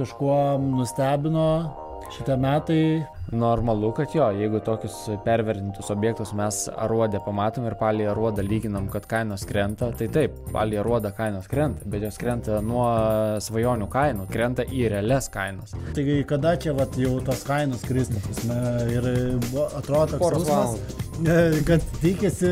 kažkuo nustebino šitie metai? Normalu, kad jo, jeigu tokius pervertintus objektus mes aruodę pamatom ir palį aruodą lyginam, kad kainos krenta, tai taip, palį aruodą kainos krenta, bet jos krenta nuo svajonių kainų, krenta į realias kainas. Tai kada čia vat, jau tos kainos kristų, prasme, ir buvo- atrodo toks jausmas, kad tikisi,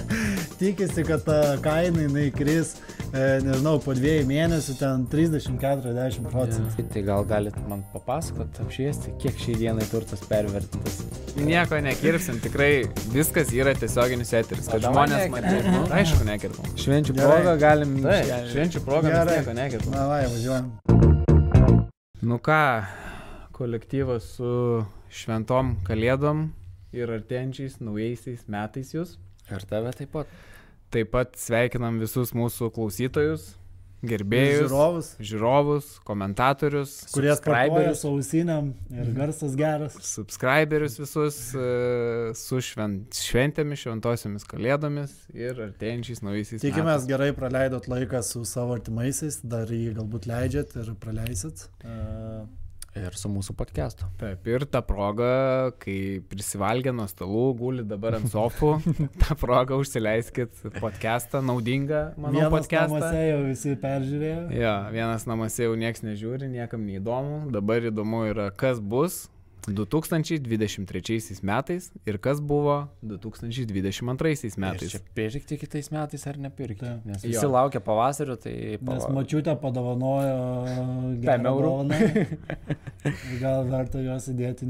tikisi, kad ta kaina jinai kris, e, nežinau, po dviejų mėnesių ten 30-40 procentų. Tai gal galit man papasakot, apšviesti, kiek šiai dienai turtas pervertintas. Nieko nekirpsim, tikrai viskas yra tiesioginis eteris, kad žmonės matytų. Nu, aišku, nekirpam. Švenčių progą galim... Šven- švenčių progą nieko nekirpam. Na, vai, važiuojam. Nu ką, kolektyvas su šventom kalėdom ir artėjančiais naujaisiais metais jūs. Ir tave taip pat. Taip pat sveikinam visus mūsų klausytojus, gerbėjus, Žiūrovus, žiūrovus, komentatorius, kurie subscriberius, su ausiniam ir garsas geras. subscriberius visus e, su švent, šventėmis, šventosiomis kalėdomis ir artėjančiais naujaisiais Tikimės gerai praleidot laiką su savo artimaisiais, dar jį galbūt leidžiat ir praleisit. Uh, Ir su mūsų podcastu. Taip, ir ta proga, kai prisivalgė nuo stalų, guli dabar ant sofų, tą progą užsileiskit podcastą, naudingą, manau, Vienas podcastą. namuose jau visi peržiūrėjo. Jo, vienas namuose jau niekas nežiūri, niekam neįdomu. Dabar įdomu yra, kas bus 2023 metais ir kas buvo 2022 Ir metais. čia pirkti kitais metais ar nepirkti. Taip. Nes Jo. visi laukia pavasario, tai... Nes pava- mačiutė padovanojo Pem gerą eurų. dovaną. Gal verta juos įdėti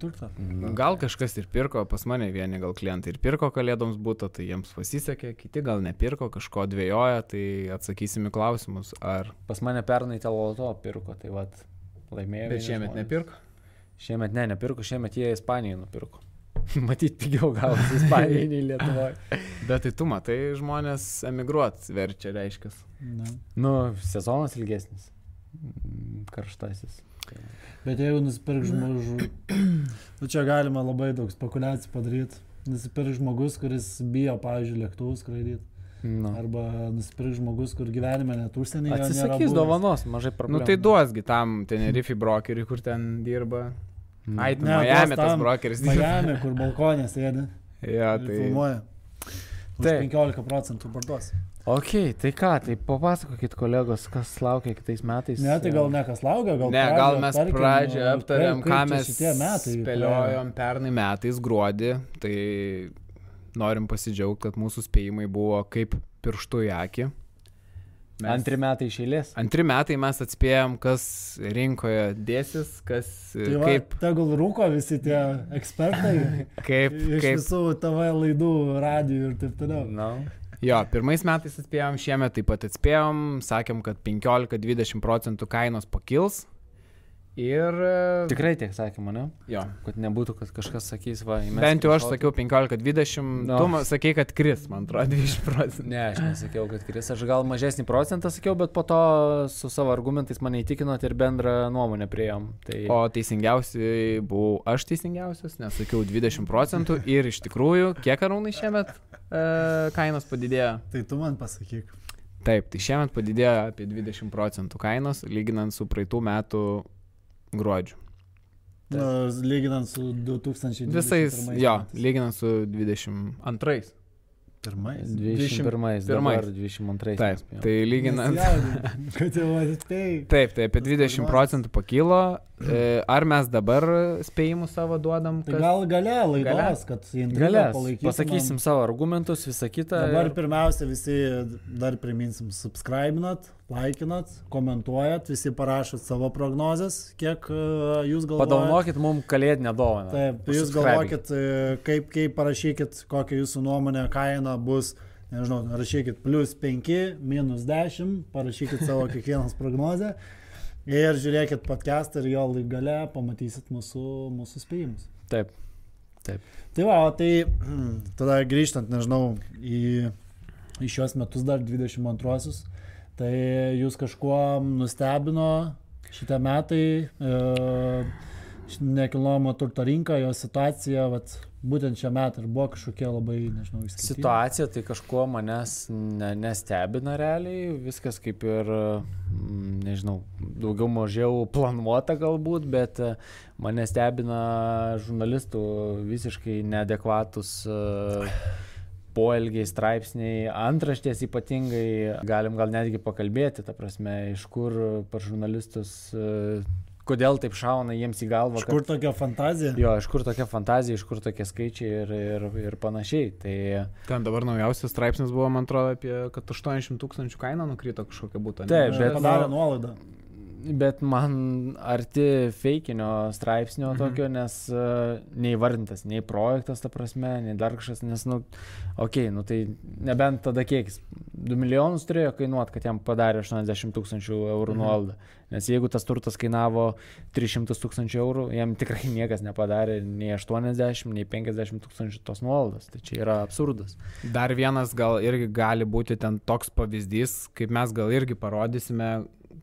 turtą. Nu, Gal kažkas ir pirko, pas mane vieni gal klientai ir pirko kalėdoms būtų, tai jiems pasisekė, kiti gal nepirko, kažko dvėjoja, tai atsakysim į klausimus, ar... Pas mane pernai teloto pirko, tai vad laimėjo. Bet šiemet nepirko. Šiemet ne, nepirko, šiemet jie Ispanijai nupirko. Matyt, pigiau gavosi Ispanijai nei Lietuvoje. Bet tai tu matai, žmonės emigruot verčia, reiškia. Nu, sezonas ilgesnis. Mm, Karštasis. Bet jeigu nusipirk žmogų, nu čia galima labai daug spekulacijų padaryti. Nusipirk žmogus, kuris bijo, pavyzdžiui, lėktuvus skraidyti. Nu. Arba nusipirk žmogus, kur gyvenime net užsienyje. Atsisakys dovanos, mažai Nu problemų. tai duosgi tam Tenerife brokeriui, kur ten dirba. Mm. Ai, tu Ne, Miami tas brokeris dirba. Miami, kur balkonė sėdi. Jo, Tai... tai... Filmuoja. Už Taip. 15 procentų parduos. Ok, tai ką, tai papasakokit kolegos, kas laukia kitais metais. Ne, tai gal ne kas laukia, gal Ne, pradžią gal mes aptarkim, pradžią aptarėm, ką mes spėliojom pernai metais gruodį, tai norim pasidžiaugti, kad mūsų spėjimai buvo kaip pirštų į akį. Mes- Antri metai iš eilės. Antri metai mes atspėjom, kas rinkoje dėsis, kas Tai va, kaip, tegul rūko visi tie ekspertai kaip, iš kaip. visų TV laidų, radijų ir taip toliau. Na. Jo, pirmais metais atspėjom, šiemet taip pat atspėjom, sakėm, kad 15-20 procentų kainos pakils. Ir... Tikrai tiek sakėme, ne? Jo. Kad nebūtų, kad kažkas sakys, va, įmesk Bent jau aš kažkokį- sakiau 15-20, No. tu ma- sakei, kad kris, man atrodo, 20 procentų. Ne, aš nesakiau, kad kris. Aš gal mažesnį procentą sakiau, bet po to su savo argumentais mane įtikinot ir bendrą nuomonę prieėm. Tai... O teisingiausiai buvau aš teisingiausias, nes sakiau 20 procentų ir iš tikrųjų, kiek arūnai šiemet e, kainos padidėjo? Tai tu man pasakyk. Taip, tai šiemet padidėjo apie 20 procentų kainos, lyginant su praeitų metų gruodžiu. Nu, lyginant su 2000. Visais, jo, lyginant su 22. Pirmais. 21, pirmais. dabar 22. Taip, tai lyginant. Kad jau atspėjai. Taip, tai apie Tas 20 prognozus. procentų pakilo. E, Ar mes dabar spėjimus savo duodam? Tai kas- gal gale laidos, Gale? kad Galės. palaikytumėm. Pasakysim savo argumentus, visą kitą. Dabar ir- pirmiausia visi dar priminsim, subscribinat, laikinat, komentuojat, visi parašot savo prognozes, kiek uh, jūs galvojate. Padovanokit mums kalėdinę dovaną. Taip, tai jūs galvokit, e, kaip, kaip parašykit, kokia jūsų nuomonė kaina bus, nežinau, rašykit plus 5, minus 10, parašykit savo kiekvienas prognozę ir žiūrėkit podcastą ir jo laik gale pamatysit mūsų, mūsų spėjimus. Taip. Tai va, tai tada grįžtant, nežinau, į, į šios metus dar 22-osius, tai jūs kažkuo nustebino šitie metai, e, nekilnojamo turto rinką, jo situacija, vat, būtent šią metą ir buvo kažkokie labai, nežinau, išskirtiniai. Situacija tai kažkuo manęs ne, nestebina realiai, viskas kaip ir, mm, nežinau, daugiau mažiau planuota galbūt, bet e, mane stebina žurnalistų visiškai neadekvatus e, poelgiai, straipsniai, antraštės ypatingai, galim gal netgi pakalbėti, ta prasme, iš kur par žurnalistus e, kodėl taip šauna jiems į galvą. Iš kur kad, tokia fantazija? Jo, iš kur tokia fantazija, iš kur tokie skaičiai ir, ir, ir panašiai. Tai... Ten dabar naujausias straipsnis buvo, man atrodo, apie, kad 800 tūkstančių kaina nukrito kažkokia būtų. Taip, bet padarė nuolaidą bet man arti feikinio straipsnio mhm. tokio, nes uh, neįvardintas nei projektas, ta prasme, nei dar kažkas, nes, nu, okei, okay, nu tai nebent tada kiekis. 2 milijonus turėjo kainuoti, kad jam padarė 80 tūkstančių eurų mhm. nuolaidą. Nes jeigu tas turtas kainavo 300 tūkstančių eurų, jam tikrai niekas nepadarė nei 80, nei 50 tūkstančių tos nuolaidos. Tai čia yra absurdas. Dar vienas gal irgi gali būti ten toks pavyzdys, kaip mes gal irgi parodysime,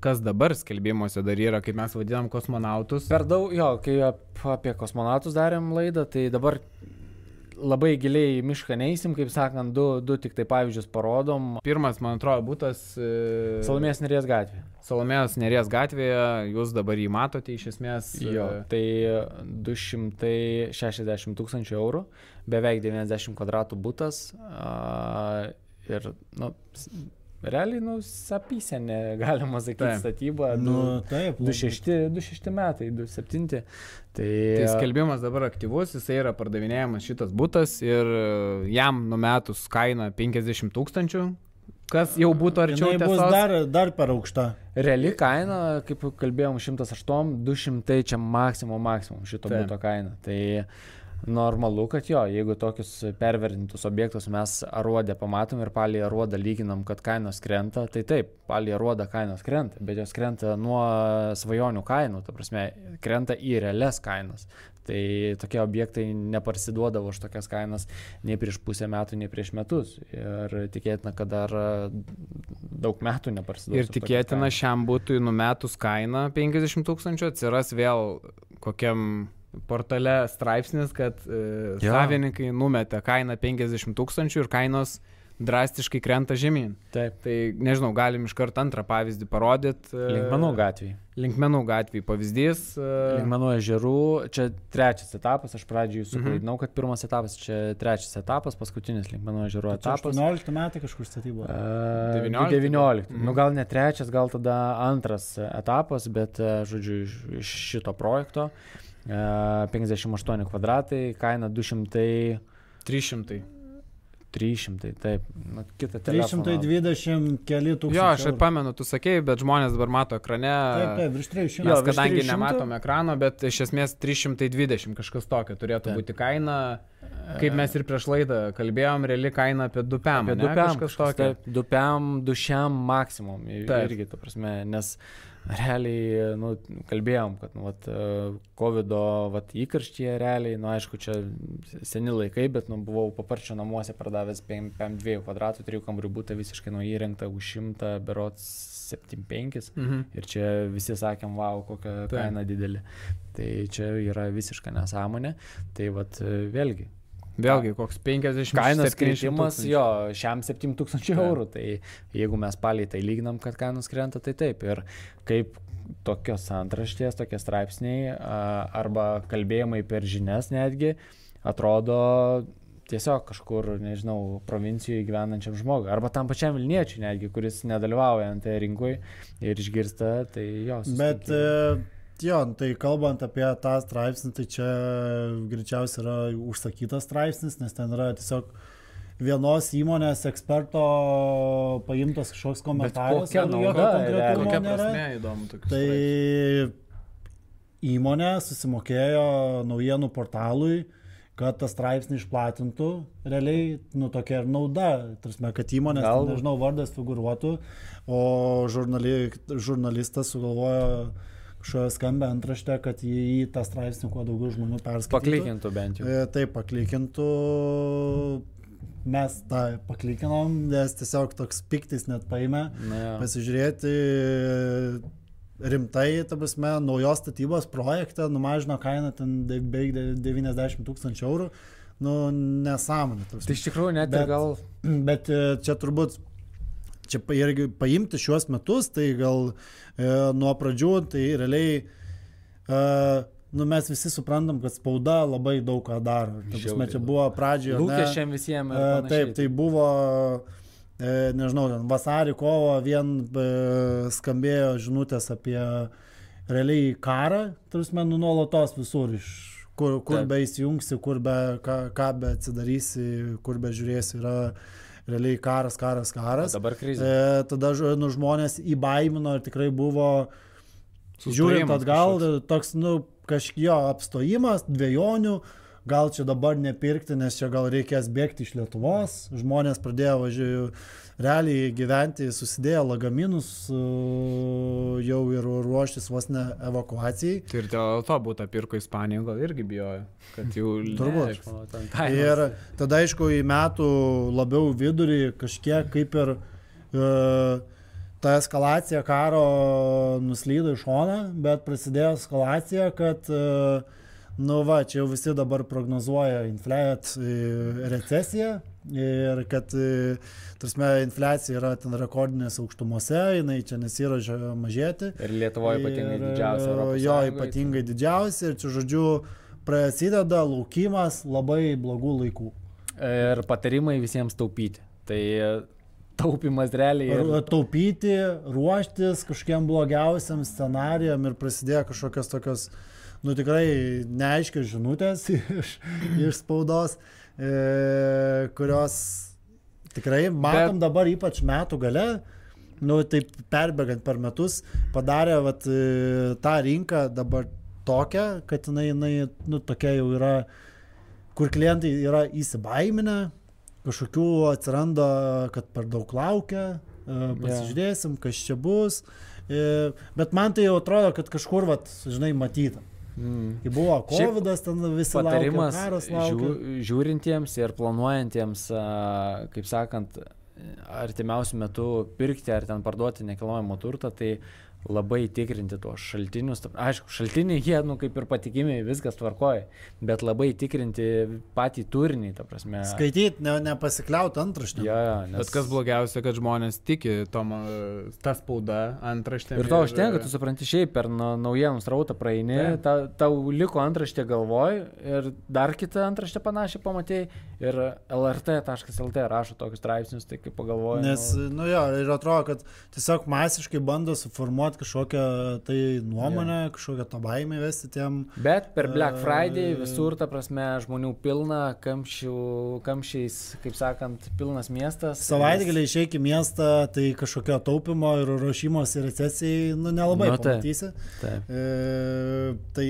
kas dabar skelbimuose dar yra, kaip mes vadinam kosmonautus. Per daug, jo, kai apie kosmonautus darėm laidą, tai dabar labai giliai į mišką neįsim, kaip sakant, du, du tik tai pavyzdžius parodom. Pirmas, man atrodo, būtas. E... Salomės Nerės gatvė. Salomės Nerės gatvėje, jūs dabar jį matote iš esmės. Jo, tai 260 tūkstančių eurų, beveik 90 kvadratų būtas. A, ir, nu, realiai, nu, sapysenė, galima sakyti, taip. statyba. Nu, taip. 26 metai, 27. Tai, tai skelbimas dabar aktyvus, jisai yra pardavinėjamas šitas būtas ir jam numetus kaina 50 tūkstančių, kas jau būtų arčiau. Tai bus dar, dar per aukšta. Reali kaina, kaip kalbėjom, 108, 200 čia maksimum, maksimum šito Taip. būto kaina. Tai Normalu, kad jo, jeigu tokius pervertintus objektus mes aruodę pamatom ir palį aruodą lyginam, kad kainos krenta, tai taip, palį aruodą kainos krenta, bet jos krenta nuo svajonių kainų, ta prasme, krenta į realias kainas. Tai tokie objektai neparsiduodavo už tokias kainas nei prieš pusę metų, nei prieš metus. Ir tikėtina, kad dar daug metų neparsiduos. Ir tikėtina, šiam būtų numetus kainą 50 tūkstančių atsiras vėl kokiam portale straipsnis, kad e, savininkai numetė kainą 50 tūkstančių ir kainos drastiškai krenta žemyn. Taip. Tai nežinau, galim iš karto antrą pavyzdį parodyti. E, Linkmenų gatvėje. Linkmenų gatvėje pavyzdys. E, Linkmenų ežerų, čia trečias etapas, aš pradžioje jūsų klaidinau, mhm. kad pirmas etapas, čia trečias etapas, paskutinis Linkmenų ežerų etapas. 18 metai kažkur statyba. Uh, 19. 19. Mhm. Nu, gal ne trečias, gal tada antras etapas, bet, žodžiu, iš, iš šito projekto. Uh, 58 kvadratai, kaina 200. 300. 300, taip. Nu, kitą 320 keli tūkstančiai. Jo, aš ir pamenu, tu sakėjai, bet žmonės dabar mato ekrane. Taip, taip, virš 300. Mes kadangi 300? nematom ekrano, bet iš esmės 320 kažkas tokio turėtų taip. būti kaina. Kaip mes ir prieš laidą kalbėjom, reali kaina apie 2 PM. Apie 2 PM kažkas tokio. 2 PM, 2 šiam maksimum. Taip. Irgi, ta prasme, nes uh, realiai, nu, kalbėjom, kad, nu, vat, COVID vat, įkarštyje realiai, nu, aišku, čia seni laikai, bet, nu, buvau paparčio namuose pardavęs 5-2 kvadratų, 3 kambarių būtą visiškai nuo įrengta už 100 berots 7-5 mhm. ir čia visi sakėm, wow, kokia kaina didelė. Tai čia yra visiška nesąmonė. Tai vat vėlgi, Vėlgi, koks 50 kainos kritimas, jo, šiam 7000 eurų. Tai jeigu mes paliai tai lyginam, kad kainos krenta, tai taip. Ir kaip tokios antraštės, tokie straipsniai arba kalbėjimai per žinias netgi atrodo tiesiog kažkur, nežinau, provincijoje gyvenančiam žmogui. Arba tam pačiam Vilniečiui netgi, kuris nedalyvauja ant rinkoje ir išgirsta, tai jos. Bet e, jo, tai kalbant apie tą straipsnį, tai čia greičiausiai yra užsakytas straipsnis, nes ten yra tiesiog vienos įmonės eksperto paimtas kažkoks komentaras. Kokia nauda, kokia prasme įdomu tokia. Tai straipsnis. įmonė susimokėjo naujienų portalui, kad tą straipsnį išplatintų, realiai, nu tokia ir nauda, tarsi, kad įmonės, nežinau, vardas figuruotų, o žurnali, žurnalistas sugalvojo skambę antraštę, kad į tą straipsnį kuo daugiau žmonių perskaitytų. Paklikintų bent jau. E, taip, paklikintų. Mes tą paklikinom, nes tiesiog toks piktis net paėmė. Pasižiūrėti, rimtai, ta prasme, naujos statybos projektą numažino kainą ten beveik de- 90 tūkstančių eurų. Nu, nesąmonė. Tai iš tikrųjų net Bet- gal... Bet e, čia turbūt, čia irgi paimti šiuos metus, tai gal e, nuo pradžių, tai realiai, e, nu, mes visi suprantam, kad spauda labai daug ką daro. Prasme, čia buvo pradžioje. Lūkesčiam visiems. E, Taip, tai buvo, e, nežinau, ten vasarį, kovo vien e, skambėjo žinutės apie realiai karą, tarsi nu nuolatos visur iš kur, kur Taip. be įsijungsi, kur be, ką, ką be atsidarysi, kur be žiūrėsi, yra realiai karas, karas, karas. Dabar krizė. E, tada nu, žmonės įbaimino ir tikrai buvo, žiūrint Sustojimas atgal, kažkoks. toks, nu, kažkio apstojimas, dviejonių, gal čia dabar nepirkti, nes čia gal reikės bėgti iš Lietuvos. Žmonės pradėjo važiuoti, realiai gyventi, susidėjo lagaminus jau ir ruoštis vos ne evakuacijai. Tai ir dėl to būtų pirko Ispaniją, gal irgi bijojo, kad jau... Turbūt. Kainos. Ir tada, aišku, į metų labiau vidurį kažkiek kaip ir e, ta eskalacija karo nuslydo į šoną, bet prasidėjo eskalacija, kad, e, nu va, čia jau visi dabar prognozuoja infliaciją, recesiją ir kad, e, tarsi, infliacija yra ten rekordinės aukštumose, jinai čia nesirožia mažėti. Ir Lietuvoje ypatingai Ir, didžiausia. Europos Jo, Sąjungoj. ypatingai didžiausia ir čia, žodžiu, prasideda laukimas labai blogų laikų. Ir patarimai visiems taupyti. Tai taupimas realiai. Ir taupyti, ruoštis kažkokiam blogiausiam scenarijam ir prasidėjo kažkokios tokios, nu tikrai neaiškios žinutės iš, iš spaudos, e, kurios tikrai matom Bet... dabar ypač metų gale, nu taip perbėgant per metus, padarė vat, e, tą rinką dabar tokią, kad jinai, jinai nu, tokia jau yra, kur klientai yra įsibaiminę, kažkokių atsiranda, kad per daug laukia, e, pasižiūrėsim, kas čia bus. E, Bet man tai jau atrodo, kad kažkur, vat, žinai, matyta. Mm. Kai buvo COVID, ten visi Patarimas žiū, žiūrintiems ir planuojantiems, kaip sakant, artimiausių metų pirkti ar ten parduoti nekilnojamo turtą, tai labai tikrinti tuos šaltinius. Aišku, šaltiniai jie, nu, kaip ir patikimi, viskas tvarkoja, bet labai tikrinti patį turinį, ta prasme. Skaityti, ne, nepasikliauti antraštę. Jo, jo, nes... Bet kas blogiausia, kad žmonės tiki tom, e, ta spauda antraštė. Ir to užtenka, tu supranti, šiaip per na- naujienų srautą praeini, Taip. ta, tau liko antraštė galvoj ir dar kitą antraštę panašią pamatėjai ir lrt.lt rašo tokius straipsnius, tai kaip pagalvoju. Nes, nu jo, ir atrodo, kad tiesiog masiškai bando suformuoti kažkokią tai nuomonę, yeah. kažkokią tą baimę vesti tiem. Bet per Black E, Friday visur, ta prasme, žmonių pilna, kamščių, kamščiais, kaip sakant, pilnas miestas. Savaitgalį išeik į miestą, tai kažkokio taupimo ir ruošimosi recesijai, nu nelabai Nu, taip. pamatysi. Taip. E, tai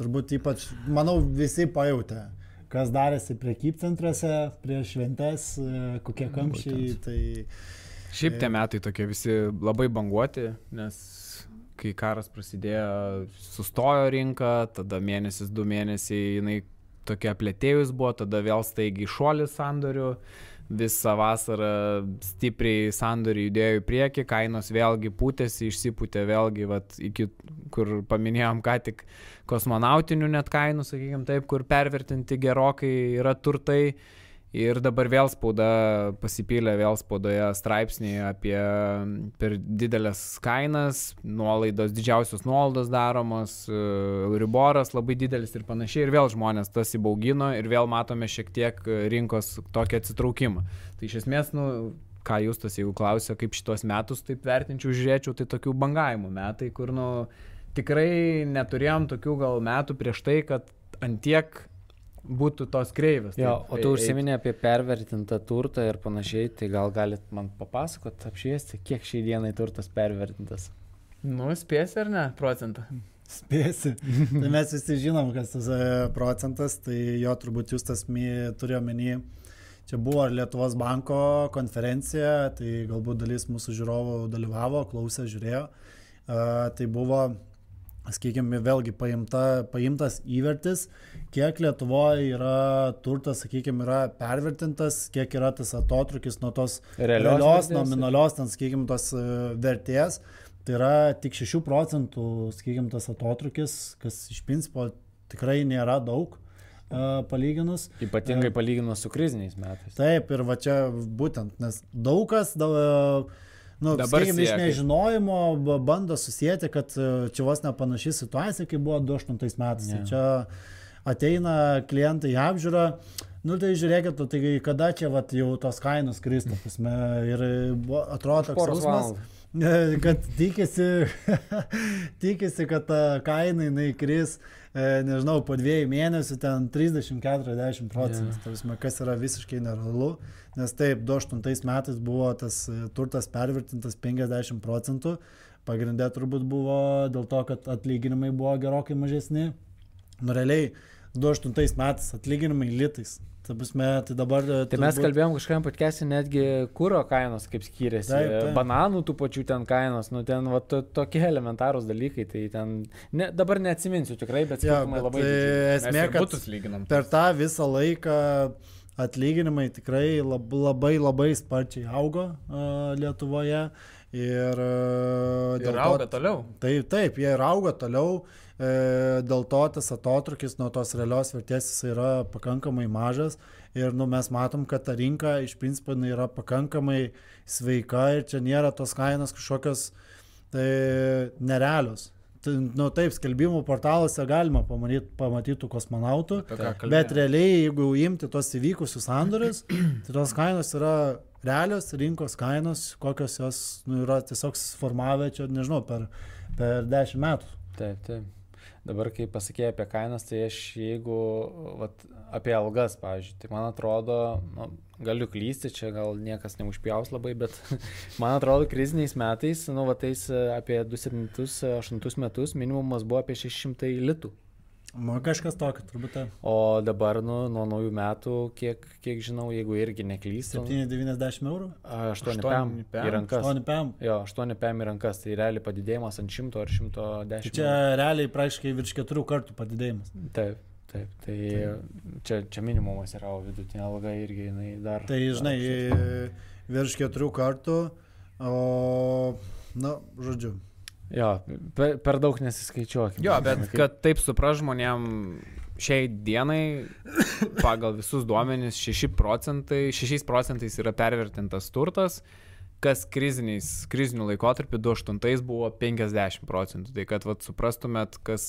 turbūt ypač, manau, visi pajutė, kas darėsi priekybcentriuose prieš šventes, e, kokie kamščiai. Tai... Šiaip tie metai tokie visi labai banguoti, nes kai karas prasidėjo, sustojo rinka, tada mėnesis, du mėnesiai jinai tokia plėtėjus buvo, tada vėl staigiai šuolis sandorių, visą vasarą stipriai sandoriai judėjo į priekį, kainos vėlgi pūtėsi, išsipūtė vėlgi, vat, iki kur paminėjom ką tik kosmonautinių net kainų, sakykime taip, kur pervertinti gerokai yra turtai. Ir dabar vėl spauda pasipylė, vėl spaudoje straipsniai apie per didelės kainas, nuolaidos, didžiausios nuolaidos daromos, riboras labai didelis ir panašiai. Ir vėl žmonės tas įbaugino ir vėl matome šiek tiek rinkos tokį atsitraukimą. Tai iš esmės, nu, ką jūs tas, jeigu klausia, kaip šitos metus taip vertinčiau, žiūrėčiau, tai tokių bangavimų metai, kur, nu, tikrai neturėjom tokių gal metų prieš tai, kad antiek būtų tos kreivės. Jo, o tu eit. užsiminė apie pervertintą turtą ir panašiai, tai gal galit man papasakot, apšviesti, kiek šiai dienai turtas pervertintas. Nu, spėsi ar ne procentą? Spėsi. tai mes visi žinom, kas tas e, procentas, tai jo turbūt jūs tas turėjo menį. Čia buvo ir Lietuvos banko konferencija, tai galbūt dalis mūsų žiūrovų dalyvavo, klausė, žiūrėjo. Uh, tai buvo, sakykime, vėlgi paimta, paimtas įvertis, kiek Lietuvoje yra turtas, sakykime, yra pervertintas, kiek yra tas atotrukis nuo tos Realios realios nominalios, ten, sakykime, tos e, vertės. Tai yra tik 6 procentų, sakykime, tas atotrukis, kas iš principo tikrai nėra daug uh, palyginus. Ypatingai palyginus su kriziniais metais. Taip, ir va čia būtent, nes daug kas da, nu, Dabar sakykim, iš nežinojimo ba- bando susijęti, kad e, čia vos nepanaši situacija, kaip buvo 2008 metais. Ne. Yeah. Čia ateina klientai į apžiūrą. Nu tai žiūrėkit, tai kada čia vat, jau tos kainos kristų, prasme, ir buvo- atrodo toks jausmas, valandų. kad tikisi, tikisi, kad ta kaina jinai kris, nežinau, po dviejų mėnesių ten 30-40 procentų, yeah. kas yra visiškai nerealu, nes taip, 2008 metais buvo tas e, turtas pervertintas 50 procentų, pagrindė turbūt buvo dėl to, kad atlyginimai buvo gerokai mažesni. Nu, realiai, 2008 metais atlyginimai litais. Ta prasme, tai dabar... e, Tai mes turbūt- kalbėjom kažkam podcast'e netgi kūro kainos kaip skiriasi, Taip, taip. bananų tų pačių ten kainos, nu ten va, to, tokie elementarūs dalykai, tai ten, ne, dabar neatsiminsiu tikrai, bet skirtumai bet labai tai. Mes esmė, kad per tą visą laiką atlyginimai tikrai lab, labai labai sparčiai augo uh, Lietuvoje. Ir, uh, Ir auga toliau. Taip, taip, jie ir auga toliau. E, dėl to tas atotrukis nuo tos realios vertės jis yra pakankamai mažas. Ir nu, mes matom, kad ta rinka iš principo yra pakankamai sveika ir čia nėra tos kainos kažkokios tai, nerealios. Tai, nu, taip, skelbimų portaluose galima pamatyti, pamatyti tų kosmonautų. Bet realiai, jeigu imti tos įvykusius sandorius, tai tos kainos yra realios rinkos kainos, kokios jos nu, yra tiesiog suformavę čia, nežinau, per, per 10 metų. Taip, taip. Dabar, kai pasakėjai apie kainas, tai aš jeigu vat, apie algas, pavyzdžiui, tai man atrodo, nu, galiu klysti, čia gal niekas neužpjaus labai, bet man atrodo, kriziniais metais, nu, va, tais apie 2007-2008 metus minimumas buvo apie 600 litų. Man kažkas tokio, turbūt. taip. O dabar, nu, nuo naujų metų, kiek, kiek žinau, jeigu irgi neklystu, 790 eurų? 8 Aštuoni pam pem. į rankas. 8 PM. Jo, 8 pam į rankas, tai realiai padidėjimas ant 100 ar 110. Tai čia realiai praktiškai virš keturių kartų padidėjimas. Taip, taip. Tai čia, čia minimumas yra, o vidutinė alga irgi jinai dar. Tai žinai, virš keturių kartų, o, na, žodžiu. Jo, per, per daug nesiskaičiuokime. Jo, bet kad taip supras žmonėm šiai dienai pagal visus duomenys 6 procentai, 6 procentais yra pervertintas turtas, kas kriziniais, krizinių laikotarpių 28 buvo 50 procentų. Tai kad vat, suprastumėt, kas,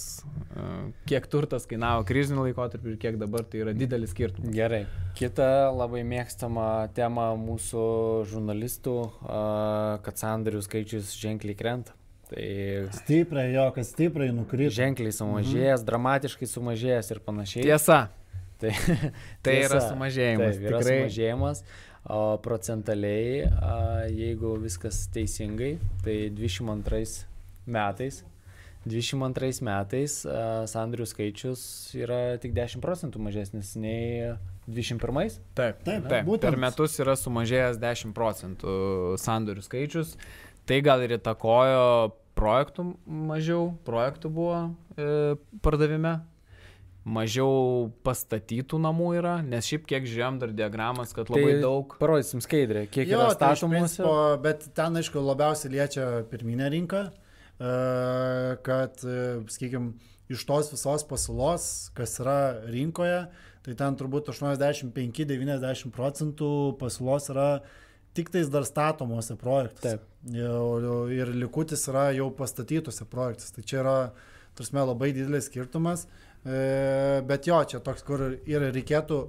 e, kiek turtas kainavo krizinių laikotarpių ir kiek dabar tai yra didelis skirtumas. Gerai. Kita labai mėgstama tema mūsų žurnalistų, kad sandarių skaičius ženkliai krenta. Tai Stipriai, jo, kas stipriai nukrito. ženkliai sumažėjęs, dramatiškai sumažėjęs ir panašiai. Tiesa, Tai, tai yra Tiesa. sumažėjimas. Taip, yra Tikrai. sumažėjimas. O procentaliai, a, jeigu viskas teisingai, tai 22 metais. 22 metais a, sandrių skaičius yra tik 10 procentų mažesnis nei 21. Taip, Taip, taip. būtent. Per metus yra sumažėjęs 10 procentų sandorių skaičius. Tai gal ir įtakojo projektų mažiau, projektų buvo e, pardavime, mažiau pastatytų namų yra, nes šiaip kiek žiūrėjom dar diagramas, kad labai tai daug. Parodysim skaidrę, kiek Jo, yra tai statomos. principo, bet ten, aišku, labiausiai liečia pirminę rinką, e, kad, sakykime, iš tos visos pasiūlos, kas yra rinkoje, tai ten turbūt 85-90 procentų pasiūlos yra tik tais dar statomuose projektuose. Taip. Jau- Ir likutis yra jau pastatytuose projektuose. Tai čia yra, tarsi, labai didelis skirtumas. E, Bet jo, čia toks, kur ir reikėtų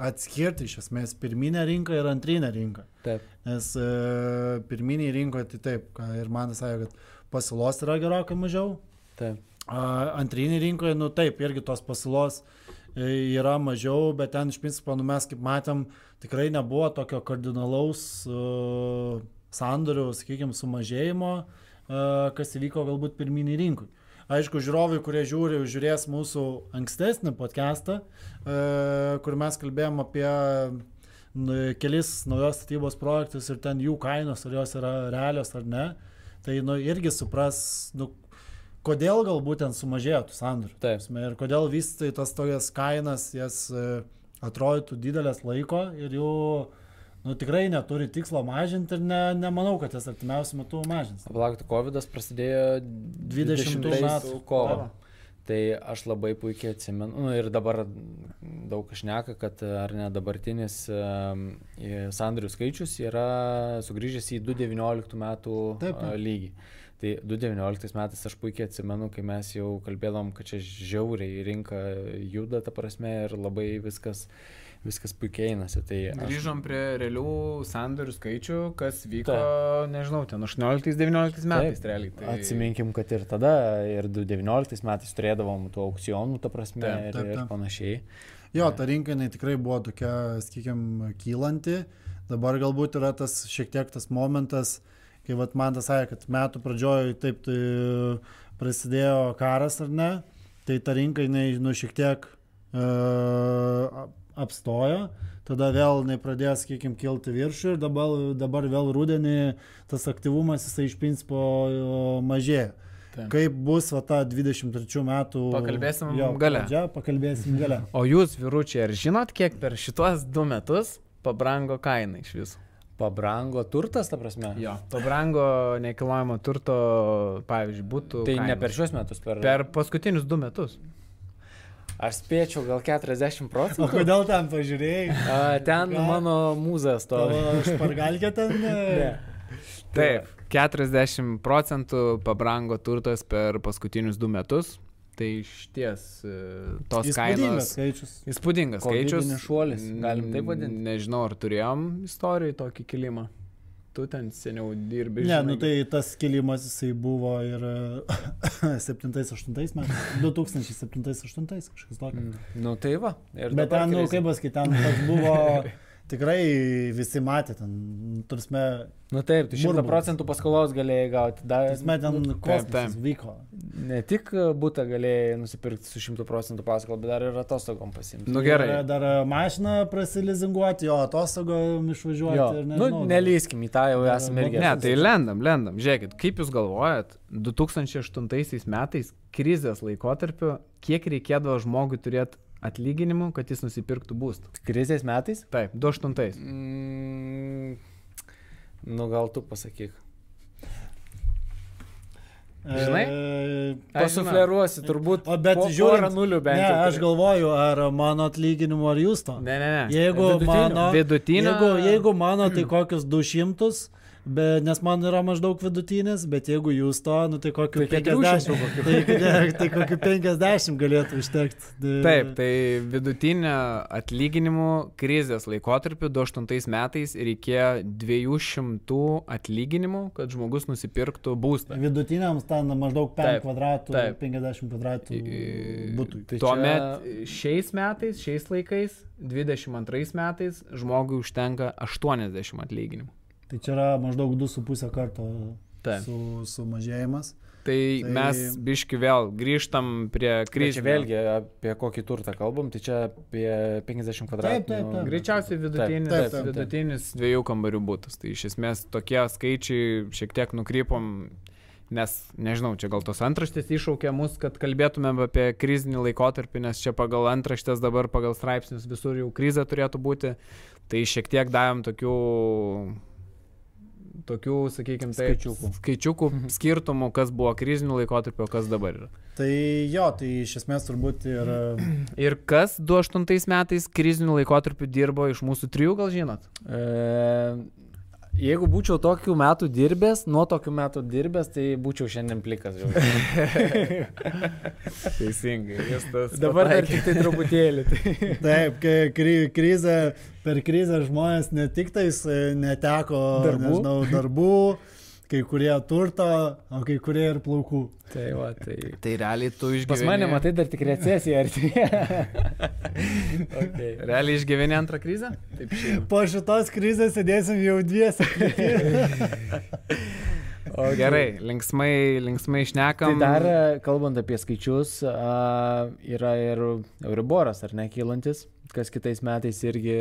atskirti iš esmės pirminę rinką ir antrinę rinką. Taip. Nes e, pirminiai rinkoje tai taip, ir man sakė, kad pasiūlos yra gerokai mažiau. Taip. A, Antrinėje rinkoje, nu taip, irgi tos pasiūlos e, yra mažiau, bet ten iš principo, nu mes kaip matėm, tikrai nebuvo tokio kardinalaus uh, sandorių, sakykime, sumažėjimo, uh, kas įvyko galbūt pirminiai rinkui. Aišku, žiūrovai, kurie žiūri, žiūrės mūsų ankstesnį podcastą, uh, kur mes kalbėjom apie nu, kelis naujos statybos projektus ir ten jų kainos, ar jos yra realios ar ne. Tai nu, irgi supras, nu, kodėl galbūt ten sumažėjo tų sandorių. Taip. Ir kodėl vis tai tas tokias kainas, jas e, atrodytų didelės laiko ir jų nu, tikrai neturi tikslo mažinti ir ne, nemanau, kad jis artimiausiu metu mažins. Palaukti, COVID prasidėjo 20 metų. kovo. Tai aš labai puikiai atsimenu, nu, ir dabar daug šneka, kad ar ne dabartinis sandorių skaičius yra sugrįžęs į 2019 metų Taip, uh, taip. Tai 2019 metais aš puikiai atsimenu, kai mes jau kalbėdom, kad čia žiauriai rinka juda, ta prasme, ir labai viskas, viskas puikiai einasi. Tai aš, Grįžom prie realių sandorių skaičių, kas vyko, nežinau, ten 18-19 metais Taip. realiai. Tai... Atsiminkim, kad ir tada, ir 2019 metais turėdavom tų aukcionų, ta prasme, Taip, ir, taip, ir taip. panašiai. Jo, ta rinka jinai tikrai buvo tokia, sakykime, kylanti. Dabar galbūt yra tas šiek tiek tas momentas, kai vat, man tas sakė, kad metų pradžioje taip tai prasidėjo karas ar ne, tai ta rinka jinai, nu, šiek tiek uh, apstojo, tada vėl jinai pradėjo, sakykime, kilti viršų ir dabar, dabar vėl rudenį tas aktyvumas jisai iš principo e, mažėja. Taip. Kaip bus va ta 23 metų... Pakalbėsim jo, gale. Pradžia, pakalbėsim gale. O jūs, vyručiai, ar žinot, kiek per šitos du metus pabrango kaina iš viso? Pabrango turtas, ta prasme. Jo. Pabrango nekilnojamo turto, pavyzdžiui, būtų. Tai ne per šios metus, per... Per paskutinius du metus. Aš spėčiau gal 40 O procentų. kodėl ten pažiūrėjai? A, ten Ką? mano mūzas to. Tavo špargalkė ten? Ne. Taip, 40 procentų pabrango turtas per paskutinius du metus. Tai iš ties e, tos Įspūdingas kainos. skaičius. Įspūdingas skaičius. Kovidinis šuolis, galim taip vadinti. Nežinau, ar turėjom istorijai tokį kilimą. Tu ten seniau dirbi. Ne, žinai, nu tai tas kilimas jisai buvo ir 7-8 metais. 2007-2008 kažkas tokio. Mm. Nu tai va. Ir Bet ten, nu, kaip pasakyti, ten tas buvo tikrai visi matė, ten, turime, Nu taip, tu 100 burbulas. procentų paskolos galėjai gauti. Dar, turime ten nu, kosmosas vyko. ne tik būtą galėjai nusipirkti su 100 procentų paskolą, bet dar ir atostogom pasimti. Nu gerai. Ir Dar mašiną prasilizinguoti, jo atostogom išvažiuoti. Jo, nu, nežinau, dar- nelyskim į tą, jau Dar esame irgi. Ne, tai lendam, lendam. Žiūrėkit, kaip jūs galvojat, 2008 metais krizės laikotarpiu, kiek reikėdavo žmogui turėti atlyginimų, kad jis nusipirktų būstą? Krizės metais? Taip, 2008. Mm, nu gal tu pasakyk. žinai? E, Pasufleruosi, turbūt. O bet po, žiūrint, nulių bent Ne, jau aš galvoju, ar mano atlyginimu, ar jūs to. Ne, ne, ne. Jeigu Vidutinio? mano, Vidutinio- jeigu, jeigu mano, tai kokius 200, be, nes man yra maždaug vidutinis, bet jeigu jūs to, nu tai kokiu Tai 50, 400 tai, ne, tai kokiu 50 galėtų užtekti. Taip, tai vidutinio atlyginimų krizės laikotarpiu 2008 metais reikėjo 200 atlyginimų, kad žmogus nusipirktų būstą. Vidutiniams ten maždaug 5 Taip, kvadratų, taip. 50 kvadratų būtų. Tai Tuomet šiais metais, šiais laikais, 22 metais žmogui užtenka 80 atlyginimų. Tai čia yra maždaug 2,5 karto Taip. su, sumažėjimas. Tai, tai mes biški vėl grįžtam prie krizės. čia vėlgi apie kokį turtą kalbam, tai čia apie 50 kvadratų. taip, taip. Greičiausiai vidutinis, Taip, taip, taip. vidutinis dviejų kambarių būtas. Tai iš esmės tokie skaičiai šiek tiek nukrypom, nes nežinau, čia gal tos antraštės iššaukė mus, kad kalbėtumėm apie krizinį laikotarpį, nes čia pagal antraštės dabar, pagal straipsnius visur jau krizė turėtų būti. Tai šiek tiek davėm tokių tokių, sakykime, tai Skaičiukų. skaičiukų skirtumų, kas buvo krizinių laikotarpio, kas dabar yra. Tai jo, tai iš esmės turbūt ir... Ir kas 2008 metais krizinių laikotarpių dirbo iš mūsų trijų, gal žinot? E, jeigu būčiau tokių metų dirbęs, nuo tokių metų dirbęs, tai būčiau šiandien plikas. Jau. Teisingai, jis tas. Dabar dar tik tai truputėlį. Tai. Taip, kri, krizė, per krizę žmonės ne tik tais e, neteko Darbų. nežinau, darbų, kai kurie turto, o kai kurie ir plaukų. tai, va, tai. Tai realiai tu išgyveni. Pas mane, matai, dar tik recesija artėja. okay. Realiai išgyveni antrą krizę? Taip, šiandien. Po šitos krizės sėdėsim jau dviesi. Okay. Gerai, linksmai, linksmai Tai išnekam. dar, e, kalbant apie skaičius, a, yra ir Euriboras, ar ne, kylantis, kas kitais metais irgi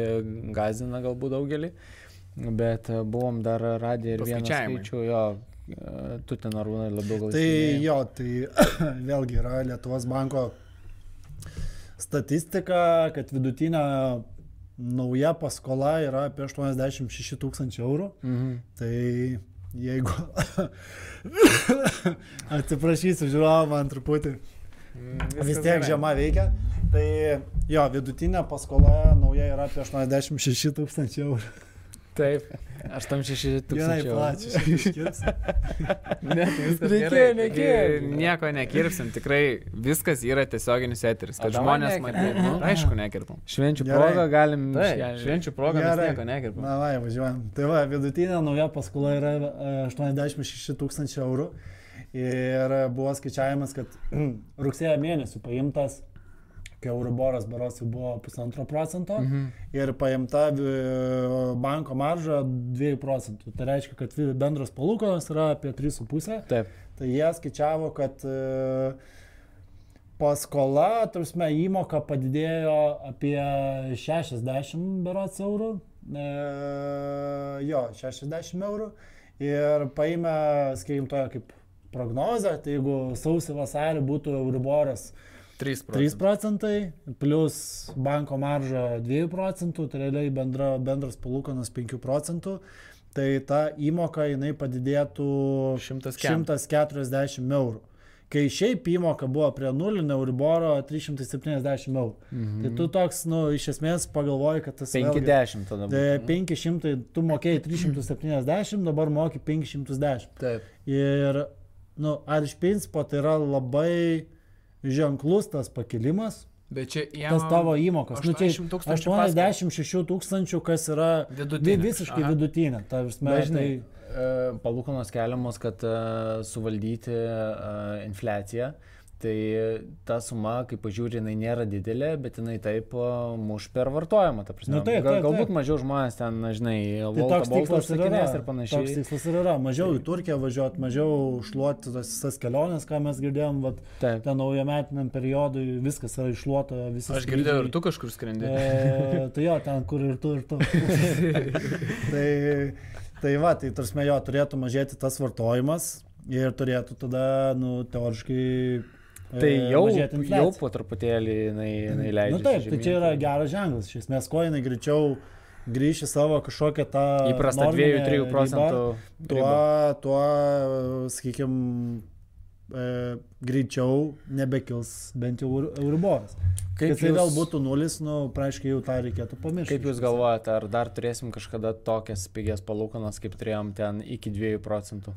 gazina galbūt daugelį. Bet e, buvom dar radę ir vieną skaičių, jo, e, tu ten arūnai labiau gal tai išmanai. jo, tai vėlgi yra Lietuvos banko statistika, kad vidutinė nauja paskola yra apie 86 tūkstančių eurų. Mhm. Tai jeigu... Atsiprašysiu, žiūrovą man truputį. Vis tiek žiema veikia. Tai jo, vidutinė paskola nauja yra apie 86 tūkstančių eurų. Taip. 86 Gerai, tūkstančių. eurų. plačiai. iškirps. Ne, tai Reikėjo, reikėjo. Nieko nekirpsim, tikrai viskas yra tiesioginis eteris, kad žmonės matytų. Nu, aišku, nekirpim. Švenčių Gerai. proga galim. Taip, švenčių progą mes Gerai. nieko nekirpim. Na, va, važiuojam. Tai va, vidutinė nauja paskola yra e, 86 tūkstančių eurų. Ir buvo skaičiavimas, kad rugsėjo mėnesį paimtas, kai Euriboras baros jau buvo pusantro procento Mhm. ir paimta e, banko marža 2 procentų. Tai reiškia, kad bendras palūkanos yra apie 3,5. Taip. Tai jie skaičiavo, kad e, paskola, tarsi įmoka padidėjo apie 60 berots eurų. E, jo, 60 eurų. Ir paėmė, sakykime, toją kaip prognozę, tai jeigu sausį vasarį būtų Euriboras 3 3 procentai, plus banko marža 2 procentų, tai realiai bendra, bendras palūkanas 5 procentų, tai ta įmoka jinai padidėtų 100 kem. 140 eurų. Kai šiaip įmoka buvo prie nulinio Euriboro 370 eurų. Mhm. Tai tu toks, nu, iš esmės pagalvoji, kad tas... vėlgi- 50 tada. Būtų. 500, tu mokėjai 370, dabar moki 510. Taip. Ir, nu, ar iš principo tai yra labai ženklus tas pakilimas, Bet čia jie. tas tavo įmokas. Nu, čia 80 tūkstančių 86 tūkstančių, kas yra vi- Vidutinė. visiškai Aha. vidutinė. Ta, prasme, Dažnai tai, e, palūkanos keliamos, kad e, suvaldyti e, infliaciją. Tai ta suma, kaip pažiūrė, jinai nėra didelė, bet jinai taip muš per vartojimą. Ta prasme, Nu, taip, taip, Galbūt taip. mažiau žmonės ten, na, žinai, tai toks tikslas ir yra. ir Toks panašiai. tikslas ir yra. Mažiau į Turkiją važiuoti, mažiau šluoti tas visas keliones, ką mes girdėjom, vat, Taip. ten naujametiniam periodui viskas yra iššluota, visas. Aš girdėjau, ir tu kažkur skrendi. E, tai jo, ten kur ir tu, ir tu. tai, tai va, tai tarsi jo turėtų mažėti tas vartojimas ir turėtų tada, nu, teoriškai. E, Tai jau, mažėti jau infliacija. po truputėlį jinai, jinai leidžia. Na nu, taip, tai čia yra geras ženklas. Iš esmės, ko jinai greičiau grįš į savo kažkokią tą... norminę 2-3 ribą, procentų. Tuo, ribą. tuo sakykime, greičiau nebekils bent jau Euri- Euriboras. Kaip tai vėl jūs- būtų nulis, nu, praaiškiai jau tą reikėtų pamiršti. Kaip Jūs galvojate, ar dar turėsim kažkada tokias pigias palūkanas, kaip turėjom ten iki 2 procentų?